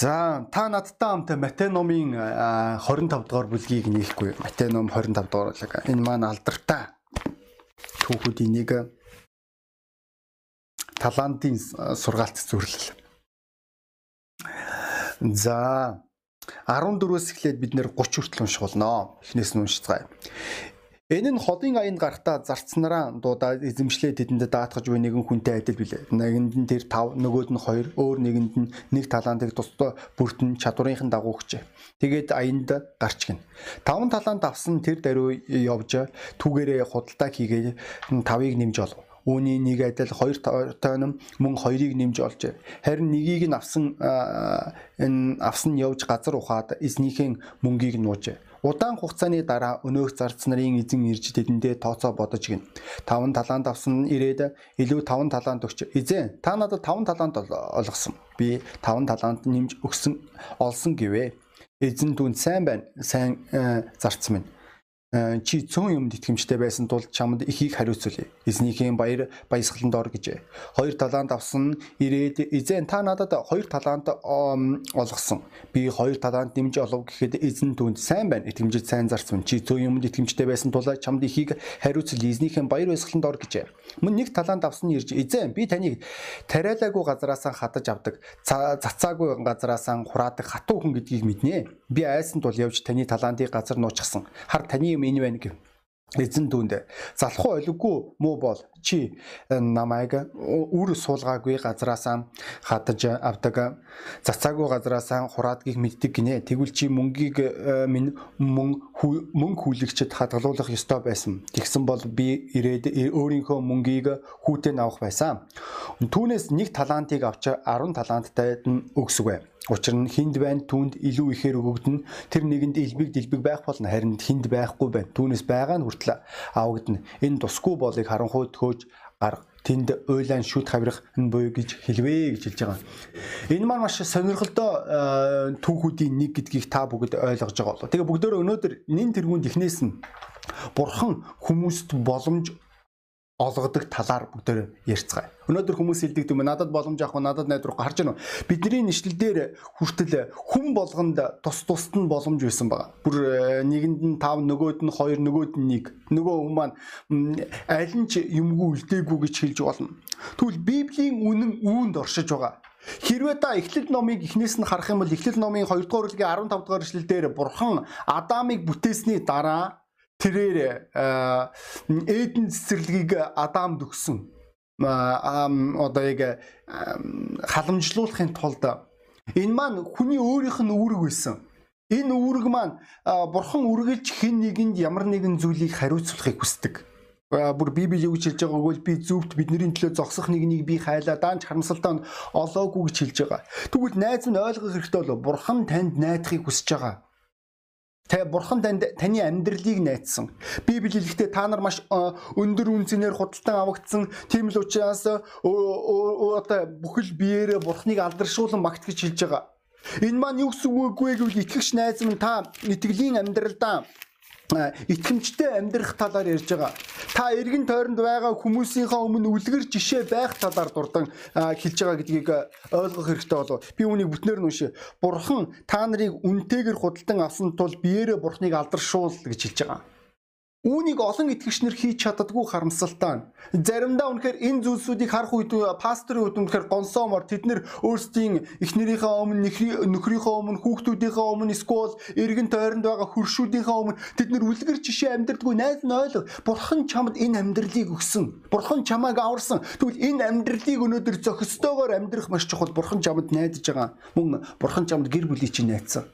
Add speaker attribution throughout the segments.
Speaker 1: За та надтай хамт Матай номын 25 дугаар бүлгийг нээхгүй. Матай ном 25 дугаар бүлэг. Энэ маань алдартай түүхүүдийн нэг талантын сургаалт зүрлэл. За 14-өөс эхлээд бид нэр 30 хүртэл унших болно. Эхнээс нь уншицгаая. Энэ нь холын аянд гарахтаа зарцнараа дуудаа эзэмшлээ тэдэнд даатгаж буй нэгэн хүнтэй адил билээ. Нэгэнд нь тэр 5, нөгөөд нь 2, өөр нэгэнд нь нэг талаантыг тусдаа бүртэн чадварынхан дагуу өгчээ. Тэгээд аянд гарч гин. 5 талаант авсан тэр даруй явж түүгээрээ худалдаа хийгээд 5-ыг нэмж олов. Үүний нэг адил 2 тонн мөн 2-ыг нэмж олжээ. Харин нэгийг нь авсан энэ авсан явж газар ухаад эзнийхэн мөнгийг нуужээ Удаан хугацааны дараа өнөөх зарц нарын эзэн ирж тэдэндээ тооцоо бодож гин. Таван талаанд авсан ирээд илүү таван талаанд өгч. Эзэн та надад таван талаанд олгосон. Би таван талаанд нэмж өгсөн олсон гэвэ. Эзэн түн сайн байна. Сайн э, зарц минь чи цөөн юмд итгэмжтэй байсан тул чамд ихийг хариуцуулъя. Эзнийхээ баяр баясгаланд ор гэжээ. Хоёр талаанд авсан ирээд эзэн та надад хоёр талаанд олгосон. Би хоёр талаанд дэмж олов гэхэд эзэн түнд сайн байна. Итгэмжид сайн зарцсан. Чи цөөн юмд итгэмжтэй байсан тул чамд ихийг хариуцуулъя. Эзнийхээ баяр баясгаланд ор гэжээ. Мөн нэг талаанд авсан ирж эзэн би таныг тариалаагүй газараасаа хатаж авдаг. Цацаагүй газараасаа хураадаг хатуу хүн гэдгийг мэднэ. Би айсан тул явж таны талаантыг газар нуучсан. Хар таны юм энэ байна гэв. Эзэн дүүнд залхуу олиггүй муу бол чи намайг үр суулгаагүй газраасаа хатаж авдаг. Цацаагүй газраасаа хураадгийг мэддэг гинэ. Тэгвэл чи мөнгийг э, минь мөн мөн хүлэгчд хадгалуулах ёстой байсан. Тэгсэн бол би ирээд өөрийнхөө мөнгийг хүүтэн авах байсан. Түүнээс нэг талантыг авч 10 таланттай өгсгөө Учир нь хинд байна түүнд илүү ихээр өгөгдөн тэр нэгэнд элбэг дэлбэг байх болно харин хинд байхгүй байна. Түүнээс байгаа нь хүртэл авагдана. Энэ тусгүй болыг харанхуй төхөөж арга тэнд уйлан шүт хавирах нь буй гэж хэлвэ гэж хэлж байгаа. Энэ маань маш сонирхолтой э, түүхүүдийн нэг гэдгийг та бүгд ойлгож байгаа болов. Тэгээ бүгдөө өнөөдөр нин тэргуунд ихнээс нь бурхан хүмүүст боломж олгодог талаар бүгдээр ярьцгаая. Өнөөдөр хүмүүс хэлдэг юм надад боломж авах надад найдваргүй харж байна уу? Бидний нэшлэл дээр хүртэл хүн болгонд тус тусад нь боломж байсан байгаа. Бүр э, нэгэнд нь 5 нөгөөд нь 2 нөгөөд нь 1. Нөгөө хүн маань аль нь ч юмгүй үлдээгүй гэж хэлж болно. Тэгвэл Библийн үнэн үүнд оршиж байгаа. Хэрвээ та Эхлэл номыг эхнээс нь харах юм бол Эхлэл номын 2 дугаар бүлгийн 15 дугаар эшлэл дээр Бурхан Адамыг бүтээсний дараа тэрээр Эден цэцэрлэгийг Адамд өгсөн. Одоо яг халамжлуулахын тулд энэ маань хүний өөрийнх нь үүрэг байсан. Энэ үүрэг маань бурхан үргэлж хэн нэгэнд ямар нэгэн зүйлийг хариуцуулахыг хүсдэг бүр библи юу гэж хэлж байгааг бол би зөвхт бидний төлөө зогсох нэгнийг би хайлаа даанч харамсалтай олоогүй гэж хэлж байгаа. Тэгвэл найз нь ойлгох хэрэгтэй болов бурхан танд найдахыг хүсэж байгаа. Тэ бурхан танд таны амьдралыг найдсан. Библи хэлэхдээ та нар маш өндөр үнцээр худалдан авагдсан. Тийм л учраас одоо бүхэл биеэрээ бурханыг алдаршуулан багт гэж хэлж байгаа. Энэ маань юу гэсэн үг вэ гэвэл итгэгч найз минь та итгэлийн амьдралдаа итгэмжтэй амьдрах талаар ярьж байгаа. Та эргэн тойронд байгаа хүмүүсийнхээ өмнө үлгэр жишээ байх талаар дурдан хэлж байгаа гэдгийг ойлгох хэрэгтэй болов. Би үүнийг бүтнээр нь уншия. Бурхан та нарыг үнтэйгэр худалдан авсан тул биеэрээ бурхныг алдаршуул гэж хэлж байгаа. Үүнийг олон итгэгчнэр хийж чаддаггүй харамсалтай. Заримдаа үнэхээр энэ зүйлсүүдийг харах үед пасторын үед үнэхээр гонсоомор тэд нэр өөрсдийн эхнэрийнхээ өмнө нөхрийнхөө өмнө хүүхдүүдийнхээ өмнө эсвэл эргэн тойронд байгаа хөршүүдийнхээ өмнө тэд нэр үлгэр жишээ амьдрдаггүй найз нь ойлго. Бурхан чамд энэ амьдралыг өгсөн. Бурхан чамааг аварсан. Тэгвэл энэ амьдралыг өнөөдөр зохистойгоор амьдрах маш чухал. Бурхан чамд найдаж байгаа. Мөн бурхан чамд гэр бүлийг чинь найдсан.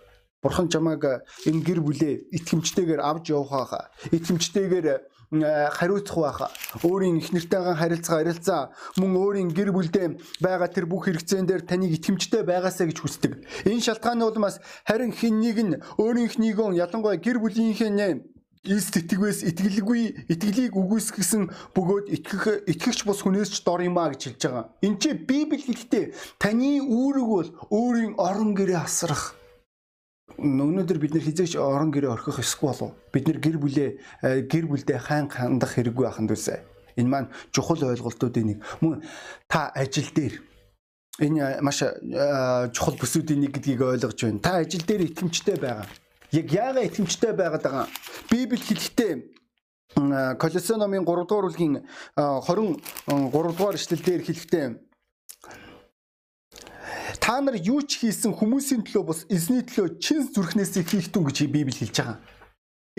Speaker 1: Бурхан чамааг энэ гэр бүлээ итгэмжтэйгээр авч явах байхаа. Итгэмжтэйгээр хариуцах байхаа. Өөрийн их нартайгаа харилцаа харилцаа мөн өөрийн гэр бүлдээ байгаа тэр бүх хэрэгцээн дээр таныг итгэмжтэй байгаасаа гэж хүсдэг. Энэ шалтгааны улмаас харин хин нэг нь өөрийнхнийгөө ялангуяа гэр бүлийнхээ эс тэтгэвээс итгэлгүй итгэлийг үгүйсгэсэн бөгөөд итгэх итгэгч бус хүнээс ч дор юмаа гэж хэлж байгаа. Энд чи Библи хэлэхдээ таны үүрэг бол өөрийн орон гэрээ асрах өнөөдөр бид нэр хизээч орон гэрээ орхих эсгүй болов. Бид нэр гэр бүлээ э, гэр бүлдээ хаан хандах хэрэггүй ахын дүүсэ. Энэ маань чухал ойлголтуудын нэг. Мөн та ажил дээр энэ маш чухал бүсүүдийн нэг гэдгийг ойлгож байна. Та ажил дээр итгэмжтэй байгаа. Яг яагаад итгэмжтэй байгаад байгаа? Библи хэлэхдээ Колосе номын 3 дугаар бүлгийн 23 дугаар эшлэл дээр хэлэхдээ та нар юу ч хийсэн хүмүүсийн төлөө бус эзний төлөө чин зүрхнээс хийх тун гэж Библи хэлж байгаа.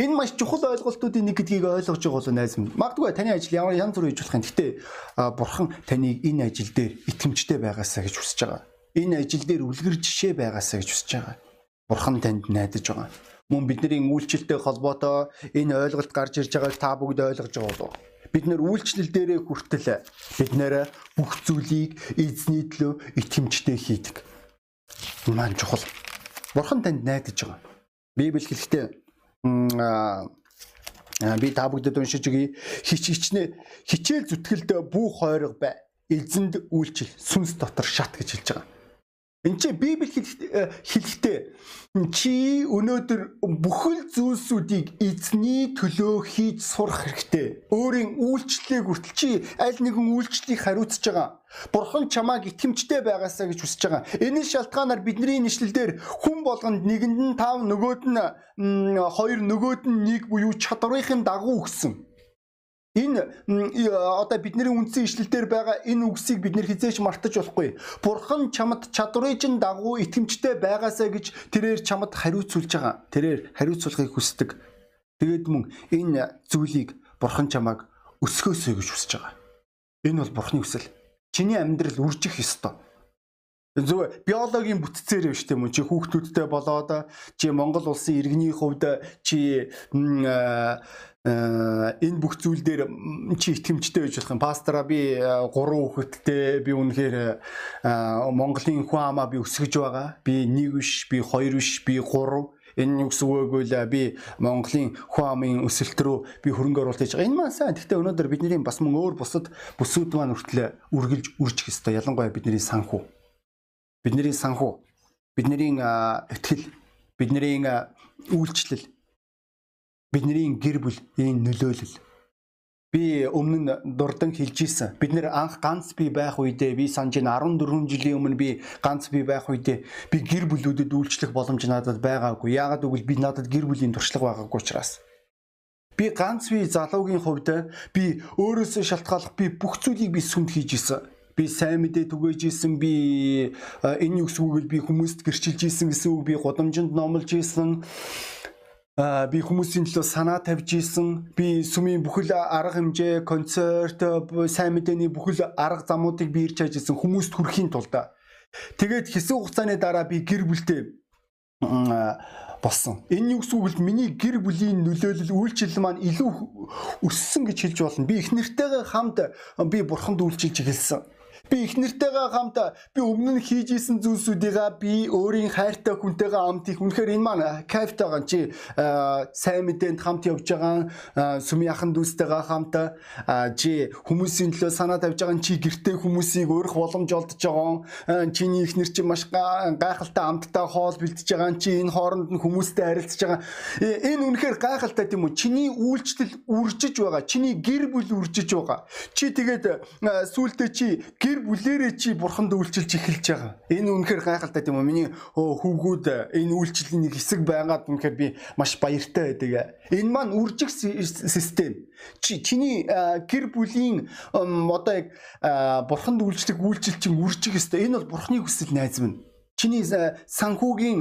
Speaker 1: Энэ маш чухал ойлголтуудын нэг гэдгийг ойлгож байгаа болоо найз минь. Магадгүй таны ажил ямар янз бүр хийж болох юм. Гэхдээ бурхан таныг энэ ажил дээр итгэмжтэй байгаасаа гэж хүсэж байгаа. Энэ ажил дээр үлгэр жишээ байгаасаа гэж хүсэж байгаа. Бурхан танд найдаж байгаа мөн бидний үйлчлэлтэй холбоотой энэ ойлголт гарч ирж байгааг та бүгд ойлгож байгаа болов бид нэр үйлчлэл дээрээ хүртэл бид нэр бүх зүйлийг эзний төлөө итгэмжтэй хийдэг. Маань чухал. Бурхан танд найдаж байгаа. Библи хэлэхдээ би та бүгдэд уншиж өгье. Хич хичнэ хичээл зүтгэлд бүх хойрог бай. Эзэнд үйлчил сүнс дотор шат гэж хэлж байгаа. Энд чинь Библи хэлэхдээ чи өнөөдөр бүхэл зүйлсүүдийг эзний төлөө хийж сурах хэрэгтэй. Өөрийн үйлчлэлийг хүртэл чи аль нэгэн үйлчлэлийг хариуцж байгаа. Бурхан чамааг итгэмжтэй байгаасаа гэж хүсэж байгаа. Энэ шалтгаанаар бидний нэшлэлдэр хүн болгонд нэгэнд нь тав нөгөөд нь хоёр нөгөөд нь нэг буюу чадварынхын дагуу өгсөн. Энэ одоо бидний үндсэн ишлэлдэр байгаа энэ үгсийг бид нэр хизээч мартаж болохгүй. Бурхан чамд чадрын чин дагуу итгэмжтэй байгаасаа гэж тэрээр чамд хариуцуулж байгаа. Тэрээр хариуцуулахыг хүсдэг. Тэгээд мөн энэ зүйлийг Бурхан чамааг өсгөөсэй гэж хүсэж байгаа. Энэ бол Бурханы хүсэл. Чиний амьдрал үржих ёстой. Зөв биологийн бүтцээр биш тийм үү чи хүүхдүүдтэй болоод чи Монгол улсын иргэний хувьд чи энэ бүх зүйл дээр чи итгэмжтэй байж болох юм. Пастора би 3 хүүхэдтэй би үнэхээр Монголын хүн амаа би өсгөж байгаа. Би 1 биш, би 2 биш, би 3 энэ юу гэсэн үг вэ? Би Монголын хүн амын өсөлт рүү би хөрөнгө оруулалт хийж байгаа. Энэ маань сайн. Гэхдээ өнөөдөр бидний бас мөн өөр бусад бүсүүд маань хүртэл үргэлж үржих ёстой. Ялангуяа бидний санхүү. Бидний санхүү. Бидний итгэл, бидний үйлчлэл бидний гэр бүл энэ нөлөөлөл би өмнө нь дурдан хэлж исэн. Бид нэр анх ганц би байх үедээ би санаж ин 14 жилийн өмнө би ганц би байх үедээ би гэр бүлүүдэд үйлчлэх боломж надад байгаагүй. Яагаад гэвэл би надад гэр бүлийн туршлага байгаагүй учраас. Би ганц би залуугийн хувьд би өөрөөсөө шалтгааллах би бүх зүйлийг би сүмд хийж исэн би сайн мэдээ түгээж исэн би энэ юу гэсэн үг вэ би хүмүүст гэрчилж исэн гэсэн үг би гудамжинд номлож исэн би хүмүүсийн төлөө санаа тавьж исэн. Би сүмийн бүхэл арга хэмжээ, концерт, сайн мэдээний бүхэл арга замуудыг би ирж хайж исэн хүмүүст хүрэхийн тулд. Тэгээд хэсэг хугацааны дараа би гэр бүлтэй болсон. Энэ юу гэсэн үг вэ? Миний гэр бүлийн нөлөөлөл үйлчлэл маань илүү өссөн гэж хэлж болно. Би их нэртэйгээ хамт би бурханд үйлчилж эхэлсэн. Би их нэртэйгээ хамт би өмнө нь хийж исэн зүйлсүүдийгээ би өөрийн хайртай хүнтэйгээ хамт их үнэхээр энэ маань кайфтай байгаа чи. Сайн мэдээнд хамт явж байгаа сүмийн ахын дүүстэйгээ хамт чи хүмүүсийн төлөө санаа тавьж байгаа чи гэртэй хүмүүсийг өөрөх боломж олдож байгаа. Чиний их нэр чи маш гайхалтай амттай хоол бэлдэж байгаа чи энэ хооронд нь хүмүүстэй харилцаж байгаа. Энэ үнэхээр гайхалтай тийм үү? Чиний үйлчлэл үржиж байгаа чиний гэр бүл үржиж байгаа. Чи тэгээд сүултээ чи гэр гэр бүлээрээ чи бурханд үйлчилж эхэлж байгаа. Энэ үнэхээр гайхалтай тийм үү? Миний хүүгүүд энэ үйлчлэлийн нэг хэсэг байгаад үнэхээр би маш баяртай байдаг. Энэ маань үржих систем. Чи чиний гэр бүлийн одоо яг бурханд үйлчлэх үйлчил чинь үржих ёстой. Энэ бол бурхны хүсэл найз минь. Чиний санхүүгийн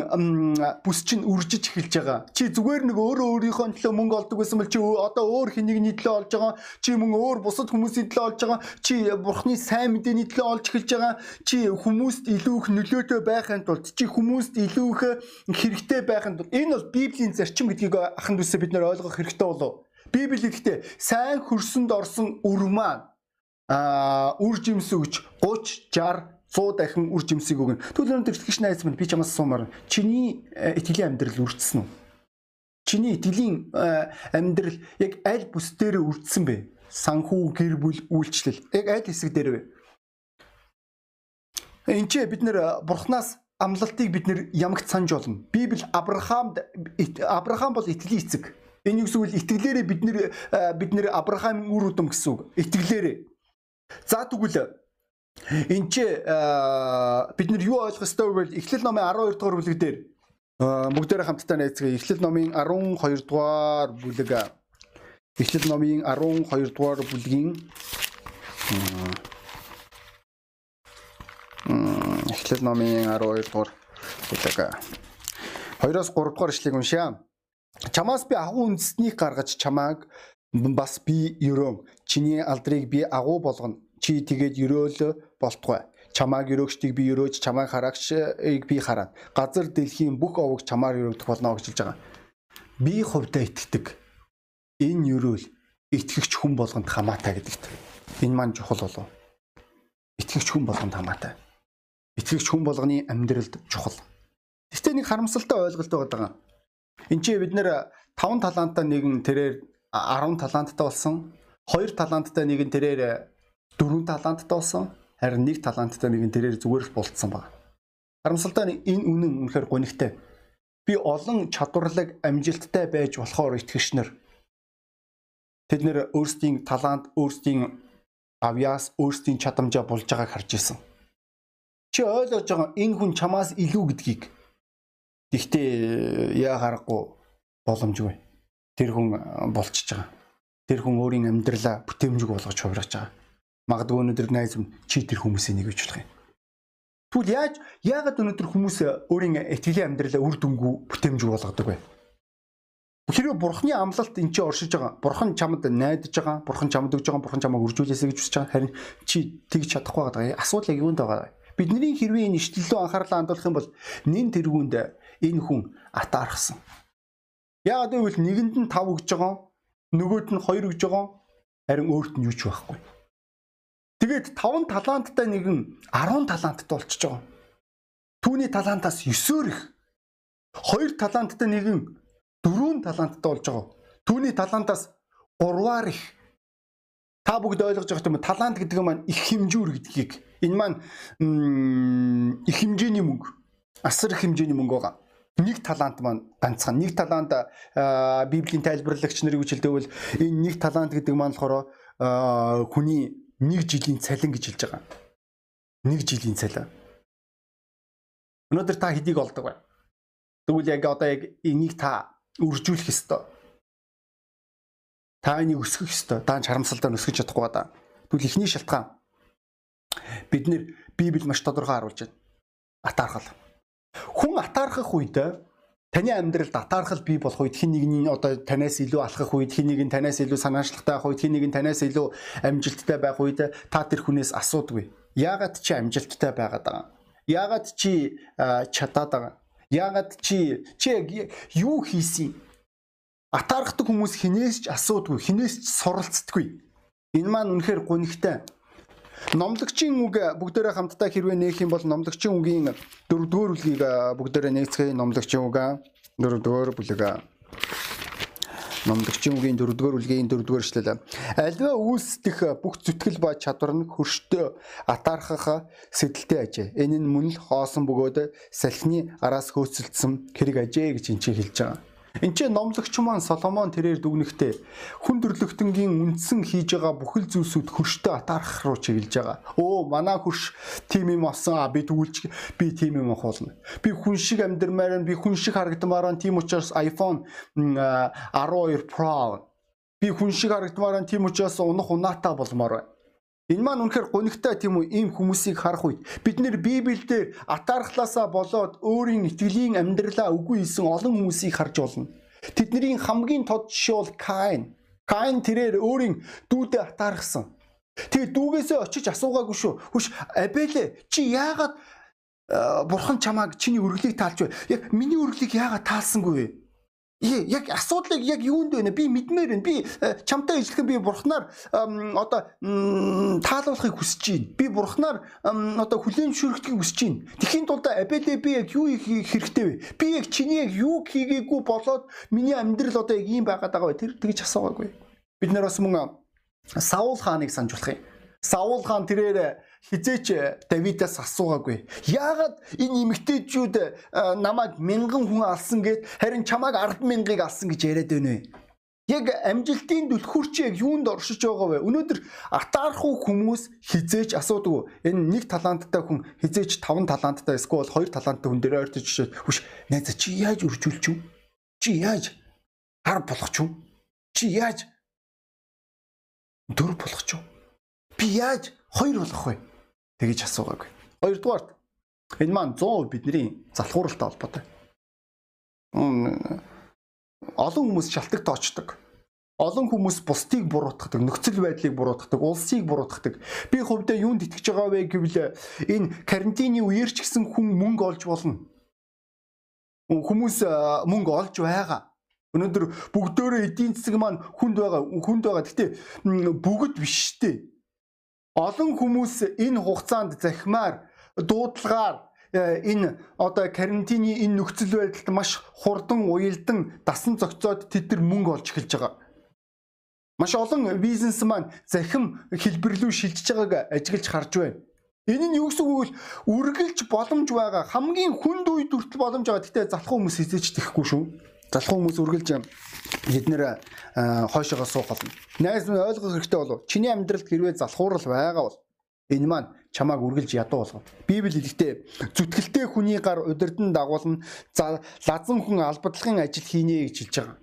Speaker 1: бүс чинь үржиж эхэлж байгаа. Чи зүгээр нэг өөрөө өөрийнхөө төлөө мөнгө олдог байсан бол чи одоо өөр хинэгний төлөө олж байгаа. Чи мөн өөр бусад хүмүүсийн төлөө олж байгаа. Чи бурхны сайн мэдээний төлөө олж эхэлж байгаа. Чи хүмүүст илүү их нөлөөтэй байхын тулд чи хүмүүст илүү их хэрэгтэй байхын тулд энэ бол библийн зарчим гэдгийг ахын дүүсээ бид нэр ойлгох хэрэгтэй болов. Библи гэхдээ сайн хөрсөнд орсон үр маань а үр жимсүгч 30 60 100 дахин үр жимсийг өгнө. Өнөөдөр итгэж найз минь би чамаас суумаар чиний э, итгэлийн амьдрал үрдсэн үү? Чиний итгэлийн э, амьдрал яг аль бүс дээр үрдсэн бэ? Санхүү, гэр бүл, үйлчлэл. Яг аль хэсэг дээр вэ? Энд чи бид нэр э, бурхнаас амлалтыг бид нэр ямагт санаж болно. Библи Авраамд Авраам бол итгэлийн эцэг. Энэ юу үг итгэлээрээ бид нэр бид нэр Авраамын үр удам гэсэн үг. Итгэлээрээ. За тэгвэл Энд чи бид нар юу ойлгох ёстой вэ? Эхлэл номын 12 дугаар бүлэг дээр бүгдээрээ хамтдаа найзгаа Эхлэл номын 12 дугаар бүлэг Эхлэл номын 12 дугаар бүлгийн Эхлэл номын 12 дугаар бүлэг 2-оос 3 дугаар ишлэгийг уншаа. Чамаас би агуу үндэснийг гаргаж чамааг бас би өрөөм. Чиний алдрыг би агуу болгоно. Чи тэгээд өрөөл болтугай. Чамааг өрөөгчдийг би өрөөж, чамааг хараагчийг би хараад. Газар дэлхийн бүх овог чамаар өрөөгдөх болно гэж хэлж байгаа. Би хувьдаа итгэдэг. Энэ өрөөл итгэгч хүн болгонд хамаатай гэдэгт. Энэ маань чухал болов. Итгэгч хүн болгонд хамаатай. Итгэгч хүн болгоны амьдралд чухал. Гэхдээ нэг харамсалтай ойлголт байгаа. Энд чи бид нэр 5 таланттай нэгэн тэрээр 10 таланттай болсон. 2 таланттай нэгэн тэрээр 4 таланттай болсон. Харин нэг таланттай нэгэн тэрээр зүгээр л болцсон баг. Харамсалтай энэ үнэн үнэхээр гонигтай. Би олон чадварлаг амжилттай байж болохоор итгэгчнэр тэд нэр өөрсдийн талант, өөрсдийн авьяас, өөрсдийн чадамжаа болж байгааг харж исэн. Чи ойлгож байгаа энэ хүн чамаас илүү гэдгийг. Гэхдээ яа харахгүй боломжгүй. Тэр хүн болчихж байгаа. Тэр хүн өөрийн амьдралаа бүтээмжиг болгож хувирч байгаа. Магадгүй өнөөдөр найз минь чи тэр хүмүүсийн нэг гэж болох юм. Тэгвэл яаж яагаад өнөөдөр хүмүүс өөрийн итгэлийн амьдралаа үр дүнгүй бүтээмжиг болгодог вэ? Хэрвээ бурхны амлалт эн чинь оршиж байгаа. Бурхан чамд найдаж байгаа. Бурхан чамд өгж байгаа. Бурхан чамайг үржүүлээсэй гэж хүсэж байгаа. Харин чи тэгж чадахгүй байгаа. Асуудал яг юунд байгаа вэ? Бидний хэрвээ энэ ишлэлөө анхаарлаа хандуулах юм бол нин тэргуунд энэ хүн атаархсан. Яагаад гэвэл нэгэнд нь 5 өгж байгаа, нөгөөд нь 2 өгж байгаа. Харин өөрт нь юу ч байхгүй. Тэгээд 5 таланттай нэгэн 10 таланттай болчихж байгаа. Түүний талантаас 9-өөр их. 2 таланттай нэгэн 4 таланттай болж байгаа. Түүний талантаас 3-аар их. Та бүгд ойлгож байгаа юм талант гэдэг нь маань их хэмжүүр гэдгийг. Энэ маань их хэмжээний мөнгө. Асар их хэмжээний мөнгө байгаа нэг талант маань ганцхан нэг талант библийн тайлбарлагч нарыг үжилдэвэл энэ нэг талант гэдэг маань болохоор хүний нэг жилийн цалин гэж хэлж байгаа. Нэг жилийн цалин. Өнөөдөр та хэдийг олдог вэ? Тэгвэл яг одоо яг энийг та үржүүлэх ёстой. Та энийг өсгөх ёстой. Та чарамсалдаа өсгөж чадахгүй ба. Тэгвэл эхний шалтгаан бид нэр Библи маш тодорхой харуулж байна. Атаархал Хүн атаархах үед таны амьдралд атаархал бий болох үед хин нэгний одоо танаас илүү алхах үед хин нэг нь танаас илүү санаачлагтай байх үед хин нэг нь танаас илүү амжилттай байх үед та тэр хүнээс асуудгүй. Яагаад чи амжилттай байгаад байгаа? Яагаад чи чадаад байгаа? Яагаад чи чи юу хийсэн? Атаархдаг хүмүүс хинээс ч асуудгүй, хинээс ч суралцдаггүй. Энэ маань үнэхээр гонигтай. Номлогчийн үг бүгдээрээ хамтдаа хэрвээ нээх юм бол номлогчийн үгийн дөрөвдүгээр бүлгийг бүгдээрээ нээцгээе номлогчийн үг дөрөвдүгээр бүлэг номлогчийн үгийн дөрөвдүгээр бүлгийн дөрөвдүгээр эшлэл. Альва үүсдэх бүх зүтгэл ба чадвар нь хөрштөө атаархах сэтэлтэй ажээ. Энэ нь мөн л хоосон бөгөөд салхины араас хөөцөлдсөн хэрэг ажээ гэж энэ чинь хэлж байгаа. Энд чинь номлогч маань Соломон тэрээр дүгнэхдээ хүн төрлөختөнгийн үндсэн хийж байгаа бүхэл зүйлсүүд хөрштэй атаарх руу чиглэж байгаа. Өө манай хөрш тим юм болсон а би тэгүүлч би тим юм ахуулна. Би хүн шиг амьдрмаар би хүн шиг харагдмаар тийм учраас iPhone 12 Pro би хүн шиг харагдмаар тийм учраас унах унаатай болмоор байна. Энэ маань үнэхээр гонигтай тийм үү ийм хүмүүсийг харах үед бид нэр Библиэлд атаархлаасаа болоод өөрийн итгэлийн амьдралаа үгүй хийсэн олон хүмүүсийг харж болно. Тэдний хамгийн тод жишээ бол Каин. Каин тэрээр өөрийн дүүдээ атаархсан. Тэгээ дүүгээсээ очиж асуугаагүй шүү. Хүш Абелэ чи яагаад бурхан чамааг чиний өргөлийг таалж вэ? Яг миний өргөлийг яагаад таалсангүй вэ? Яг асуудлыг яг юунд байна би мэдмээр байна. Би э, чамтай ижилхэн би бурхнаар одоо таалуулахыг хүсэж байна. Би бурхнаар одоо хүлээн зөвшөөрөхийг хүсэж байна. Тэхийн тулд абелэ би яг юу хийх хэрэгтэй вэ? Би яг чиний яг юу хийгээгүй болоод миний амьдрал одоо яг ийм байгаад байгаа вэ? Тэр тэгж асуугаагүй. Бид нар бас мөн Саул хааныг санаж болох юм. Саул хаан тэрээр хизээч Давидаас асуугаагүй. Яагаад энэ эмэгтэйчүүд э, намайг мянган хүн алсан гэд харин чамайг 10 мянгаыг алсан гэж яриад байна вэ? Яг амжилтын түлхүүрч яг юунд оршиж байгаа вэ? Өнөөдөр атаархуу хүмүүс хизээч асуудаг. Энэ нэг таланттай хүн хизээч таван таланттай эсвэл хоёр таланттай хүн дээр ойртож чишээ. Хүш найз чи яаж үржүүлч юм? Чи яаж хар болох ч юм? Чи яаж дөр болох ч юм? Би яаж хоёр болох вэ? Тэгэж асуугаагүй. Хоёрдугаарт энэ маань 100% бидний залхууралтай холбоотой. Олон хүмүүс шалтгаан тоочдог. Олон хүмүүс бусдыг буруутгадаг, нөхцөл байдлыг буруутгадаг, улсыг буруутгадаг. Би хувьдаа юунд итгэж байгаа вэ гэвэл энэ карантины үеэр ч гэсэн хүн мөнгө олж болно. Хүмүүс мөнгө олж байгаа. Өнөөдөр бүгдөө эдийн засаг маань хүнд байгаа, хүнд байгаа. Гэтэ бүгд биш дээ. Олон хүмүүс энэ хугацаанд захимаар дуудлагаар э, энэ одоо карантины энэ нөхцөл байдалд маш хурдан уялдан дасан зохицоод тэд нар мөнгө олж эхэлж байгаа. Маш олон бизнес маань захим хэлбэрлүү шилжиж байгааг ажиглаж харж байна. Энэ нь юу гэсэн үг вэ? Үргэлж боломж байгаа. Хамгийн хүнд үед хүртэл боломж байгаа. Гэтэ залхуу хүмүүс хизээч тэхгүй шүү. Залхуу хүмүүс үргэлж бид нэр хойшоогоо суух болно. Найз минь ойлгох хэрэгтэй болов. Чиний амьдралд хэрвээ залхуурал байгаа бол энэ маань чамааг үргэлж ядуу болгоно. Библи хэлэхдээ зүтгэлтэй хүний гар удирдан дагуулна лазан хүн албадлагын ажил хийнэ гэж хэлж байгаа.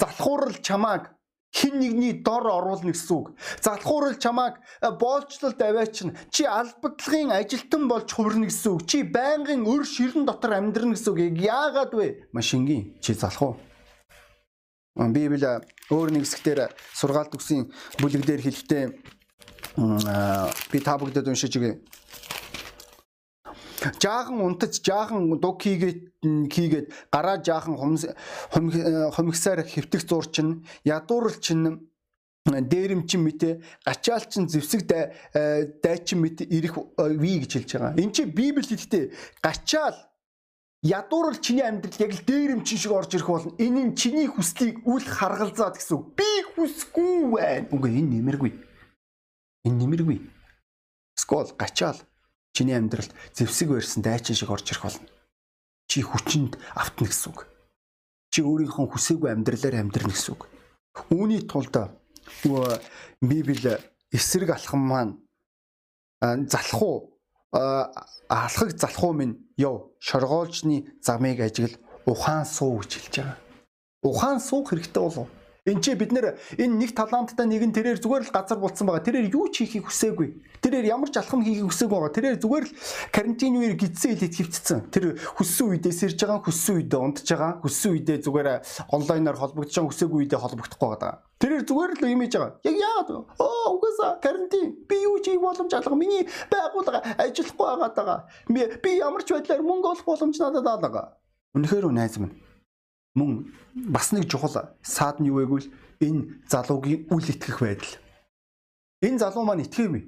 Speaker 1: Залхуурал чамааг хин нэгний дор оруулна гэсэн үг. Залхуурал чамааг э, боолчлолд аваачна. Чи албадлагын ажилтан болж хувирна гэсэн үг. Чи байнгын өр ширэн дотор амьдрна гэсэн үг. Яагаад вэ? Машингийн чи залхуу. Библи өөр нэг хэсгээр сургаалт үгсийн бүлэг дээр хэлэхдээ би та бүгдэд уншиж өгье. Жаахан унтаж, жаахан дуг хийгээд хийгээд гараа жаахан хомигсаар хэвтэх зурчин, ядууралчин дээрэмчин мэтэ гачаалчин зэвсэг дайчин мэт ирэх ви гэж хэлж байгаа. Энд чи Библи хэлэхдээ гачаал ядуурал чиний амьдрал яг л дээрэмчин шиг орж ирэх болно. Энэ нь чиний хүслийг үл харгалзаад гэсэн. Би хүсгүй байна. Үгүй энэ нэмэргүй. Энэ нэмэргүй. Скол гачаал чиний амьдралд зэвсэг барьсан дайчин шиг орж ирэх болно. Чи хүчинд автна гэсэн үг. Чи өөрийнхөө хүсээгүй амьдралаар амьдрна гэсэн үг. Үүний тулд Библи эсрэг алхам маань залхуу алхаг залхуу минь яв шоргоолжны замыг ажигл ухаан суу гэж хэлж байгаа. Ухаан суух хэрэгтэй болов. Энд чи бид нэр энэ нэг таланттай нэг нь тэрээр зүгээр л газар болцсон байгаа. Тэрээр юу ч хийхийг хүсээгүй. Тэрээр ямар ч алхам хийхийг хүсээгүй байгаа. Тэрээр зүгээр л карантин үеэр гидсэн хэлэт хөвцсөн. Тэр хүссэн үедээ сэрж байгаа, хүссэн үедээ унтж байгаа, хүссэн үедээ зүгээр онлайнаар холбогдож байгаа, хүсээгүй үедээ холбогдохгүй байгаа. Тэрээр зүгээр л имиж байгаа. Яг яагаад вэ? Оо угаасаа карантин. Би юу ч хийх боломж алга. Миний байгууллага ажиллахгүй байгаа. Би ямар ч байдлаар мөнгө олох боломж надад алга. Үнэхээр минь мөн бас нэг чухал саад нь юу вэ гэвэл энэ залуугийн үл итгэх байдал. Энэ залуу маань итгээгүй.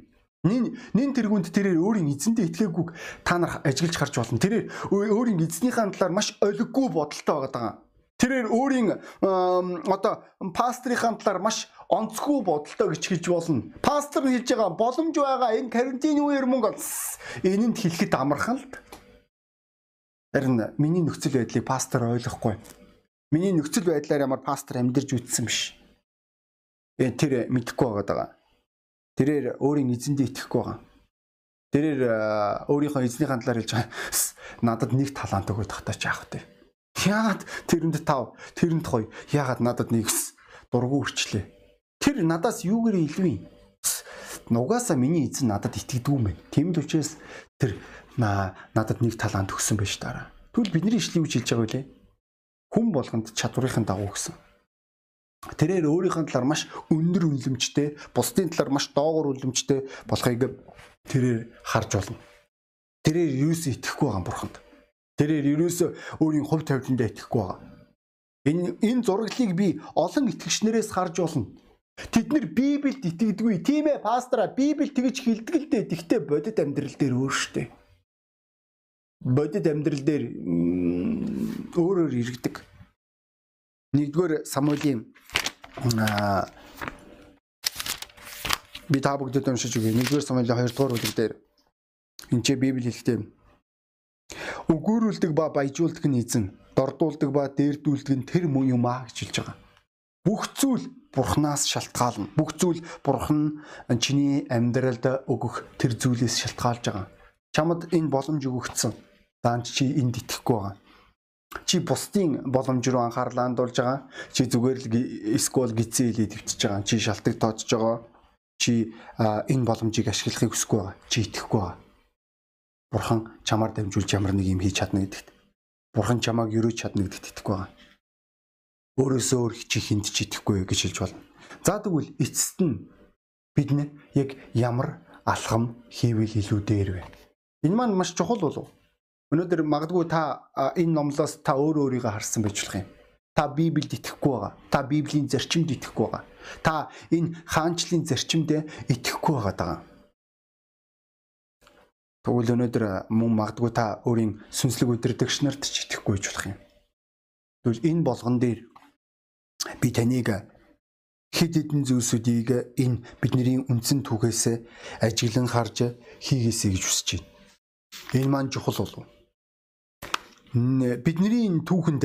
Speaker 1: Нин нин тэргүнд тэрээр өөрийн эзэндээ итгээгүй та нар ажиглаж харж болно. Тэрээр өөрийн эзнийхээ талаар маш олиггүй бодолтой байгаа. Тэрээр өөрийн одоо пастрийнхаа талаар маш онцгүй бодолтой гэж хэлж болно. Пастор нь хэлж байгаа боломж байгаа энэ карантины үеэр мөнгө энэнд хэлэхэд амархан л. Харин миний нөхцөл байдлыг пастор ойлгохгүй. Миний нөхцөл байдлаар ямар пастор амьдарч үтсэн биш. Тэр мэдэхгүй байгаа. Тэрээр өөрийн эзэндээ итгэхгүй байгаа. Тэрээр өөрийнхөө эзний хандлаар хэлж байгаа. Надад нэг талант өгөөд тахтаач яах вэ? Яагаад тэрэнд тав, тэрэнд гоё. Яагаад надад нэгс дургу өрчлээ. Тэр надаас юугээр илүү юм? Нугасаа миний эзэн надад итгэдэггүй мэн. Тийм л учраас тэр надад нэг талант өгсөн байж дараа. Тэгвэл бидний ишлийн үж хэлж байгаа үлээ хүн болгонд чадварынхын дагуу гэсэн. Тэрээр өөрийнхөө талаар маш өндөр үнэлэмжтэй, бусдын талаар маш доогуур үнэлэмжтэй болохыг тэрээр харж болно. Тэрээр юусэн итгэхгүй байгаа бурханд. Тэрээр юусэн өөрийн хувь тавиландаа итгэхгүй байгаа. Энэ энэ зураглалыг би олон итгэгчнэрээс харж болно. Тэд нэр Библиэд итгэдэггүй. Тийм ээ, пастора, Библи тэгж хэлдэг л дээ. Тэгтээ бодит амьдрал дээр өөр штэ. Бодит амьдрал дээр өөрөөр иргэдэг. Нэгдүгээр Самуэлийн би та бүгдэд уншиж өгье. Нэгдүгээр Самуэлийн 2 дугаар бүлэг дээр энэ ч Библи хэлэхдээ өгөөрүүлдэг ба баяжуулдаг нь эзэн, дордуулдаг ба дээрдүүлдэг нь тэр юм аа гэж хэлж байгаа. бүх зүйл бурхнаас шалтгаална. Бүх зүйл бурхан чиний амьдралд өгөх тэр зүйлээс шалтгаалж байгаа. Чамд энэ боломж өгөгдсөн. Даанч чи энд итгэхгүй байгаа. Чи бусдын боломж руу анхаарлаа хандуулж байгаа. Чи зүгээр л эсвэл гизээ хэлээд өвчж байгаа. Чи шалтгаан тооцож байгаа. Чи энэ боломжийг ашиглахыг хүсэхгүй байгаа. Чи итгэхгүй байгаа. Бурхан чамаар дамжуулж ямар нэг юм хийж чадна гэдэгт. Бурхан чамааг өрөөж чадна гэдэгт итгэхгүй байгаа өөрөөсөө өөр чи хинт ч итгэхгүй гэж хэлж болно. За тэгвэл эцэст нь бид нэ яг ямар алхам хийвэл илүү дээр вэ? Энэ маань маш чухал болов. Өнөөдөр магадгүй та энэ номлоос та өөр өөрийгөө харсан байж болох юм. Та Библиэд итгэхгүй байгаа. Та Библийн зарчимд итгэхгүй байгаа. Та энэ хаанчлалын зарчимд итгэхгүй байгаа даа. Тэгвэл өнөөдөр мөн магадгүй та өөрийн сүнслэг удирдагч нарт ч итгэхгүй байж болох юм. Тэгвэл энэ болгон дээр би таныг хэд хэдэн зүйлсүүдийг энэ бидний үндсэн түүхээс ажиглан харж хийгээсэй гэж хүсэж байна. Энэ маань чухал болов. Бидний энэ түүхэнд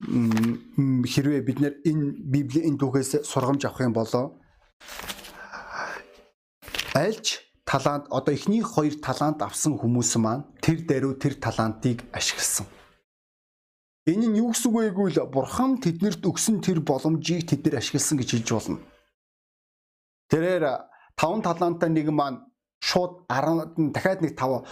Speaker 1: хэрвээ бид нэр энэ библийн түүхээс сургамж авах юм болоо альч талант одоо эхний хоёр талант авсан хүмүүс маань тэр даруй тэр талантыг ашигласан. Энэ нь юу гэсэн үг вэ гэвэл бурхан тэднэрт өгсөн тэр боломжийг тэд нар ашигласан гэж хэлж болно. Тэрээр таван талантаа нэг маань шууд 10 дахиад нэг 5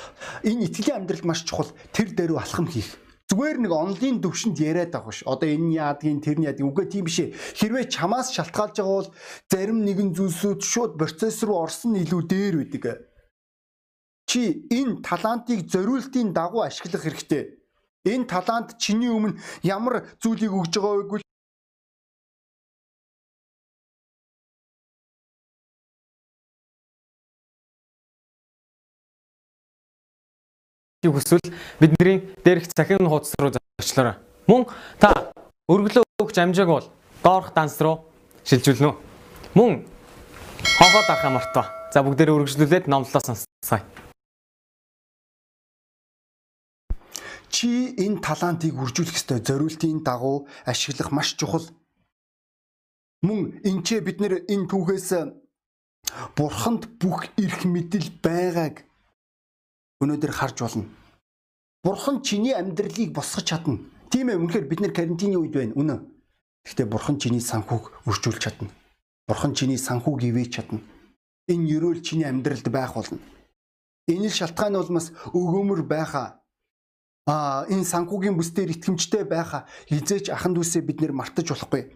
Speaker 1: энэ итгэлийн амьдралд маш чухал тэр дээрөө алхам хийх. Зүгээр нэг онлайн төвшөнд яриад байгаа ш. Одоо энэ яадгийн тэр нь яадгийн үгүй тийм биш ээ. Хэрвээ чамаас шалтгаалж байгаа бол зарим нэгэн зүйлсүүд шууд процесс руу орсон нь илүү дээр байдаг. Чи энэ талантыг зориултын дагуу ашиглах хэрэгтэй. Энэ талант чиний өмнө ямар зүйлийг өгж байгаа вэ гэвэл
Speaker 2: хүсвэл бидний дээрх цахим хуудас руу зочлоорой. Мөн та өргөлөө өгч амжааг бол доорх данс руу шилжүүлнэ. Мөн хонхоо дарахаа мартаа. За бүгдээрээ өргөжлүүлээд номлолоо сонсцгаая.
Speaker 1: Чи энэ талантыг үржүүлэх ёстой зориултын дагуу ашиглах маш чухал. Мөн энчээ бид нэр энэ түүхээс бурханд бүх эрх мэдэл байгааг өнөөдөр харж болно. Бурхан чиний амьдралыг босгож чадна. Тийм ээ үнэхээр бид нэр карантины үед байна. Үнэ. Гэхдээ бурхан чиний санхүүг өрчүүлж чадна. Бурхан чиний санхүүг ивэж чадна. Энэ ерөөл чиний амьдралд байх болно. Энэ шалтгаан нь бас өгөөмөр байхаа а энэ санхүүгийн бүсдээр итгэмжтэй байха хизээч ахан дүүсээ бид нэр мартаж болохгүй.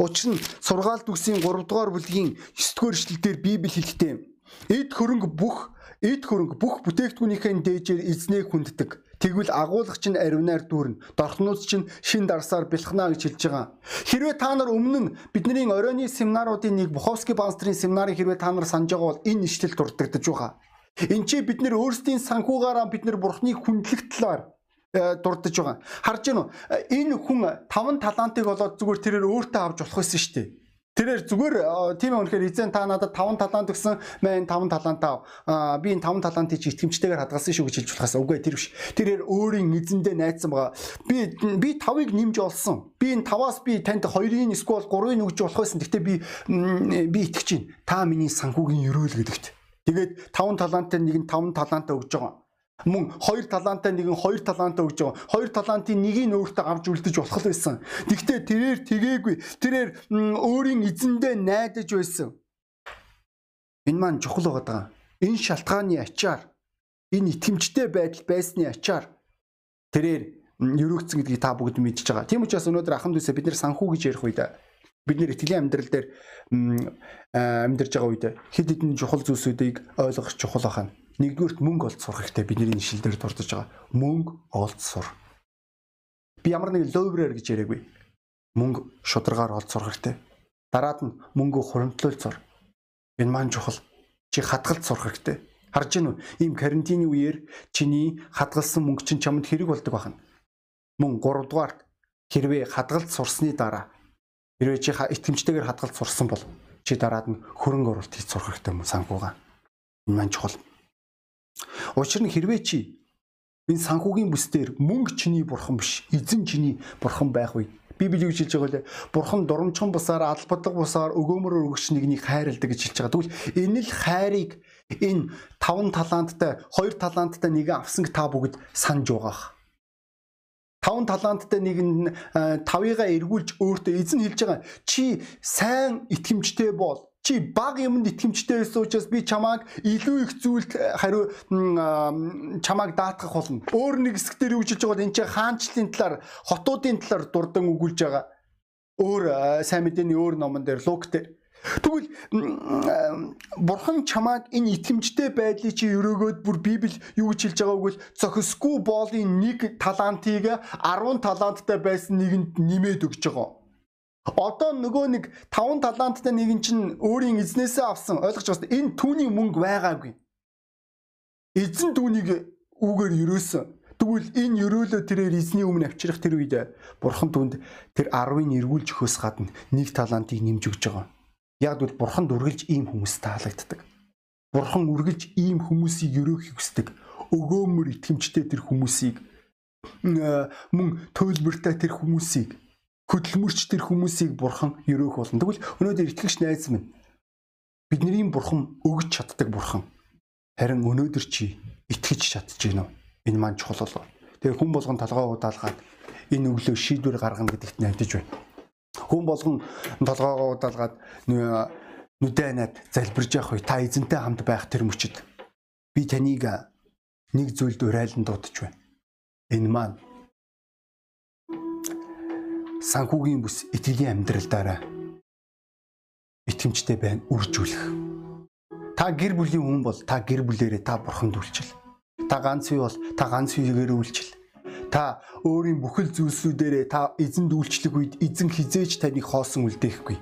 Speaker 1: Учир нь сургаалт үсгийн 3 дугаар бүлгийн 9 дугаар эшлэлдэр Библи хэлдэг. Эд хөрөнгө бүх эд хөрөнгө бүх бүтээгдэхүүнийхээ дээжээр эзнээ хүнддэг. Тэгвэл агуулгач нь аривнаар дүүрнэ. Дорхнууд чинь шин дарсаар бэлхнаа гэж хэлж байгаа. Хэрвээ та нар өмнө нь бидний оройны семинаруудын нэг Буховский пастрын семинарыг хэрвээ та нар санаж байгаа бол энэ ишлэл дурддагдж байгаа. Энд чи бид нэр өөрсдийн санхугаараа бид нэр бурхны хүндлэх талаар Э, дурдж байгаа. Харж үү? Э, энэ хүн таван талантыг болоод зүгээр тэрээр өөртөө авч болох байсан шүү дээ. Тэрээр зүгээр тийм үнэхээр эзэн та надад таван талант өгсөн. Мэн таван талант ав. Аа би энэ таван талантыг чи итгэмжтэйгээр хадгалсан шүү гэж хэлж болохоос үгүй тэр биш. Тэрээр өөрийн эзэндээ найдсан байгаа. Би би тавыг нэмж олсон. Би энэ таваас би танд хоёрын эсвэл гурвын өгж болох байсан. Гэхдээ би би итгэж чинь та миний санхүүгийн өрөөл гэдэгт. Тэгээд таван таланттай нэг нь таван талантаа өгж байгаа мөн хоёр талаантай нэгэн хоёр талаантаа өгж байгаа. Хоёр талаантын нэгийг өөртөө авч үлдэж болох байсан. Гэхдээ тэрээр тгээгүй. Тэрээр өөрийн эзэндээ найдаж байсан. Энэ маань чухал байгаа. Энэ шалтгааны ачаар энэ итгэмжтэй байдал байсны ачаар тэрээр ерөөгцөн гэдгийг та бүгд мэдж байгаа. Тийм учраас өнөөдөр ахын дүүсээ бид нэр санхүү гэж ярих үед бид нэр итгэлийн амьдрал дээр амьдарч байгаа үед хэд хэдэн чухал зүйлсүүдийг ойлгох чухал байна Нэгдүгürt мөнгө олж сурах хэрэгтэй бидний шил дээр дурдж байгаа. Мөнгө олж сур. Би ямар нэг ловрээр гэж яриаггүй. Мөнгө шударгаар олж сурах хэрэгтэй. Дараад нь мөнгө хуримтлуулж сур. Энэ маань чухал. Чи хадгалж сурах хэрэгтэй. Харж гинүү ийм карантины үеэр чиний хадгалсан мөнгө чинь чамд хэрэг болдог байна. Мөн 3 дугаарт хэрвээ хадгалж сурсны дараа хэрвээ чи итгэмжтэйгээр хадгалж сурсан бол чи дараад нь хөрөнгө оруулалт хийж сурах хэрэгтэй юм санхугаа. Энэ маань чухал. Учир нь хэрвээ чи энэ санхүүгийн бүс дээр мөнгө чиний бурхан биш, эзэн чиний бурхан байх үед Библи юу хэлж байгаа вэ? Бурхан дурамчхан бусаар албадаг бусаар өгөөмөр өгөгч нэгнийг хайрладаг гэж хэлж байгаа. Тэгвэл энэ л хайрыг энэ таван таланттай, хоёр таланттай нэгэ авсан та бүгд санаж байгаа. Таван таланттай нэг нь тавыгаа эргүүлж өөртөө эзэн хэлж байгаа. Чи сайн итгэмжтэй бол чи баг юмд итгэмжтэй байсан учраас би чамааг илүү их зүйлд хариу чамааг даатгах болно. Өөр нэг хэсгээр юу гэж байгаа энэ чи хаанчлалын талаар, хотуудын талаар дурдан өгүүлж байгаа. Өөр сайн мэдээний өөр номон дээр Лук дээр Тэгвэл бурхан чамааг энэ итгэмжтэй байдлыг чи өрөөгөөд бүр Библи юу гэж хэлж байгааг бол зохисгүй боолын нэг талантыг 10 таланттай байсан нэгэнд нэмээд өгч байгаа. Одоо нөгөө нэг 5 таланттай нэгэн чинь өөрийн эзнээсээ авсан ойлгож байна. Энэ түүний мөнгө байгаагүй. Эзэн түүнийг үгээр өрөөсөн. Тэгвэл энэ өрөөлөө тэрээр эзний өмнө авчрах тэр үед бурхан түнд тэр 10-ыг эргүүлж өгөхөөс гадна нэг талантыг нэмж өгч байгаа. Яг бол бурханд үргэлж ийм хүмүүс таалагддаг. Бурхан үргэлж ийм хүмүүсийг өрөөхийг хүсдэг. Өгөөмөр итгэмжтэй тэр хүмүүсийг мөн төлбөртэй тэр хүмүүсийг хөдөлмөрч тэр хүмүүсийг бурхан өрөөх болно. Тэгвэл өнөөдөр итгэгч найз минь бидний бурхан өгч чаддаг бурхан. Харин өнөөдөр чи итгэж чадж гинөө. Энэ маань чухал болов. Тэгээ хүн болгон толгой удаалгаад энэ өглөө шийдвэр гаргана гэдэгт найдаж байна. Хүн болгон толгоогоо удаалгаад нүдэнад залбирж явах үе та эзэнтэй хамт байх тэр мөчөд би таныг нэг зүйлд урайлан дуудаж байна. Энэ маань санхүүгийн бүс итгэлийн амьдралдаараа итгэмжтэй байна үржүүлэх. Та гэр бүлийн хүн бол та гэр бүлээрээ та бурханд үйлчил. Та ганц бий бол та ганц биегээр үйлчил. Та өөрийн бүхэл зүйлсүүдээрээ та эзэнд үйлчлэх үед эзэн хизээж таныг хоосон үлдээхгүй.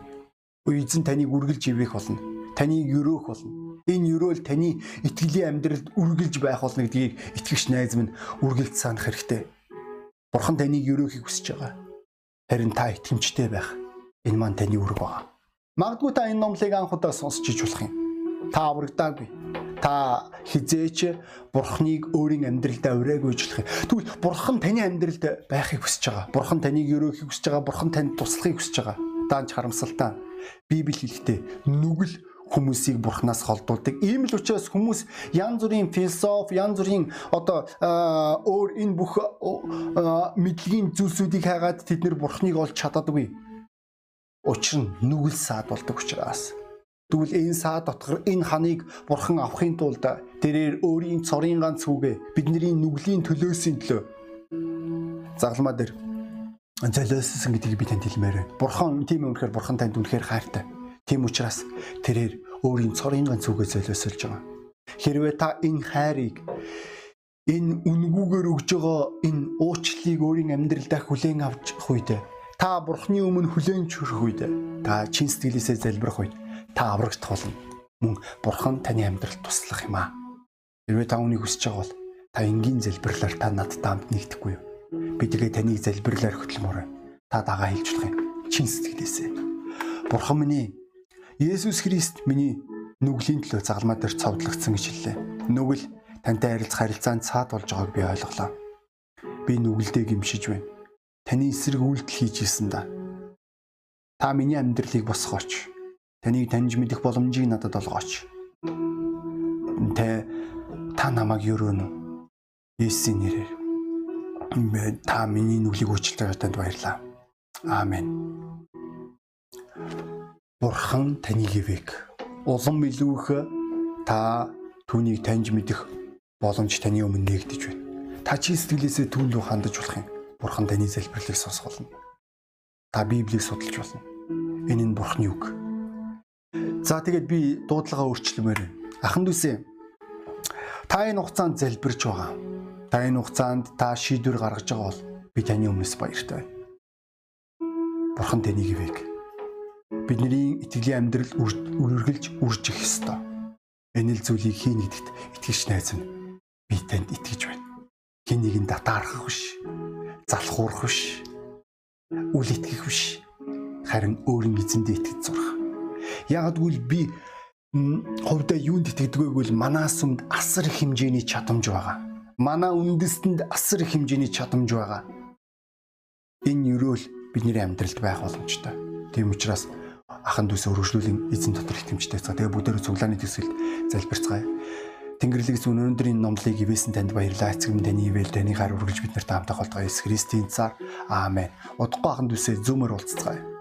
Speaker 1: Эзэн таныг үргэлж ивэх болно. Таныг өрөөх болно. Энэ өрөөл таны итгэлийн амьдралд үргэлж байх болно гэдгийг итгэгч найз минь үргэлж санах хэрэгтэй. Бурхан таныг өрөөхийг хүсэж байгаа. Харин та итгэмжтэй байх. Энэ маань таны үүрэг байгаа. Магадгүй та энэ номлыг анх удаа сонсч иж болох юм. Та аврагдаагүй та хизээч бурхныг өөрийн амьдралдаа урайгүй ажиллах. Тэгвэл бурхан таны амьдралд байхыг хүсэж байгаа. Бурхан таныг өрөөхийг хүсэж байгаа. Бурхан танд туслахыг хүсэж байгаа. Даанч харамсалтай. Библи хэлэхдээ нүгэл хүмүүсийг бурхнаас холдуулдаг. Ийм л учраас хүмүүс янз бүрийн философи, янз бүрийн одоо өөр энэ бүх мэдлэгийн зүйлсүүдийг хайгаад тэд нэр бурхныг олж чаддаггүй. Учир нь нүгэл саад болдог учраас. Тэгвэл энэ саа дотгор энэ ханыг бурхан авахын тулд тэрээр өөрийн цорын ганц хүүгээ бидний нүглийн төлөөсийн төлөө загламаа дээр золиосон гэдгийг би танд хэлмээр байна. Бурхан тийм үнэхээр бурхан танд үнэхээр хайртай. Тийм учраас тэрээр өөрийн цорын ганц хүүгээ золиосолж байгаа. Хэрвээ та энэ хайрыг энэ үнгүүгээр өгж байгаа энэ уучлалыг өөрийн амьдралдаа хүлээн авч үед та бурхны өмнө хүлээн чөрөх үед та чин сэтгэлээсээ залбирах үед та аврагдах болно. Мөн бурхан таны амьдралд туслах юм аа. Хэрвээ та үнийг хүсэж байгаа бол та энгийн залбирлаар та надтай хамт нэгдэхгүй юу? Би тэгээ таныг залбирлаар хөтлөмөр. Та дагаа хэлж болох юм. Чин сэтгэлээсээ. Бурхан минь Есүс Христ миний нүглийн төлөө загалмаа дээр цовдлогдсон гэж хэллээ. Нүгэл тантай харилцах харилцаанд цаад болж байгааг би ойлголоо. Би нүгэлдээ гимшиж байна. Таны эсрэг үйлдэл хийж исэн да. Та миний амьдралыг босгооч Таныг таньж мэдэх боломжийг надад олгооч. Тэ та намайг өрөөнө. Есүсийн нэрээр. Та миний нүглийг уучлаарай танд баярлаа. Аамен. Бурхан таныг ивэг. Улам илүүх та түүнийг таньж мэдэх боломж таны өмнө нэгдэж байна. Та чи сэтгэлээсээ түүн рүү хандаж болох юм. Бурхан таны залбирлыг сонсголно. Та Библийг судалж болно. Энэ нь Бурханы үг. За тэгээд би дуудлагаа өөрчлөмөр байна. Ахан дүүсээ та энэ хугацаанд залбирч байгаа. Та энэ хугацаанд та шийдвэр гаргаж байгаа бол би таны өмнөөс баяртай байна. Бурхан таныг ивэг. Бидний итгэлийн амьдрал үргэлж үржих ёстой. Энэ л зүйлийг хийн гэдэгт итгэж найз минь. Би танд итгэж байна. Хин нэгэнд татаарах биш. Залхуурах биш. Үл итгэх биш. Харин өөрийн эзэндээ итгэж зурах Ягдгүйл би хувьдаа юунд итгэдэг вэ гэвэл манаас өмнө асар их хэмжээний чадамж байгаа. Манай үндэстэнд асар их хэмжээний чадамж байгаа. Энэ өрөөл бидний амьдралд байх боломжтой. Тийм учраас ахан дүүсээ өргөжлүүлэн эзэн дотор итгэмжтэй цаа. Тэгээ бүгдээрээ цуглааны төсөлд залбирцгаая. Тэнгэрлэг зүүн өнөөдрийн номлыг ивэсэн танд баярлалаа. Эцэг минь таны ивэл таны хар үргэлж бид нартай хамтаа холтгоо Есүс Христийн цаар. Аамен. Удахгүй ахан дүүсээ зүүмөр уулзцгаая.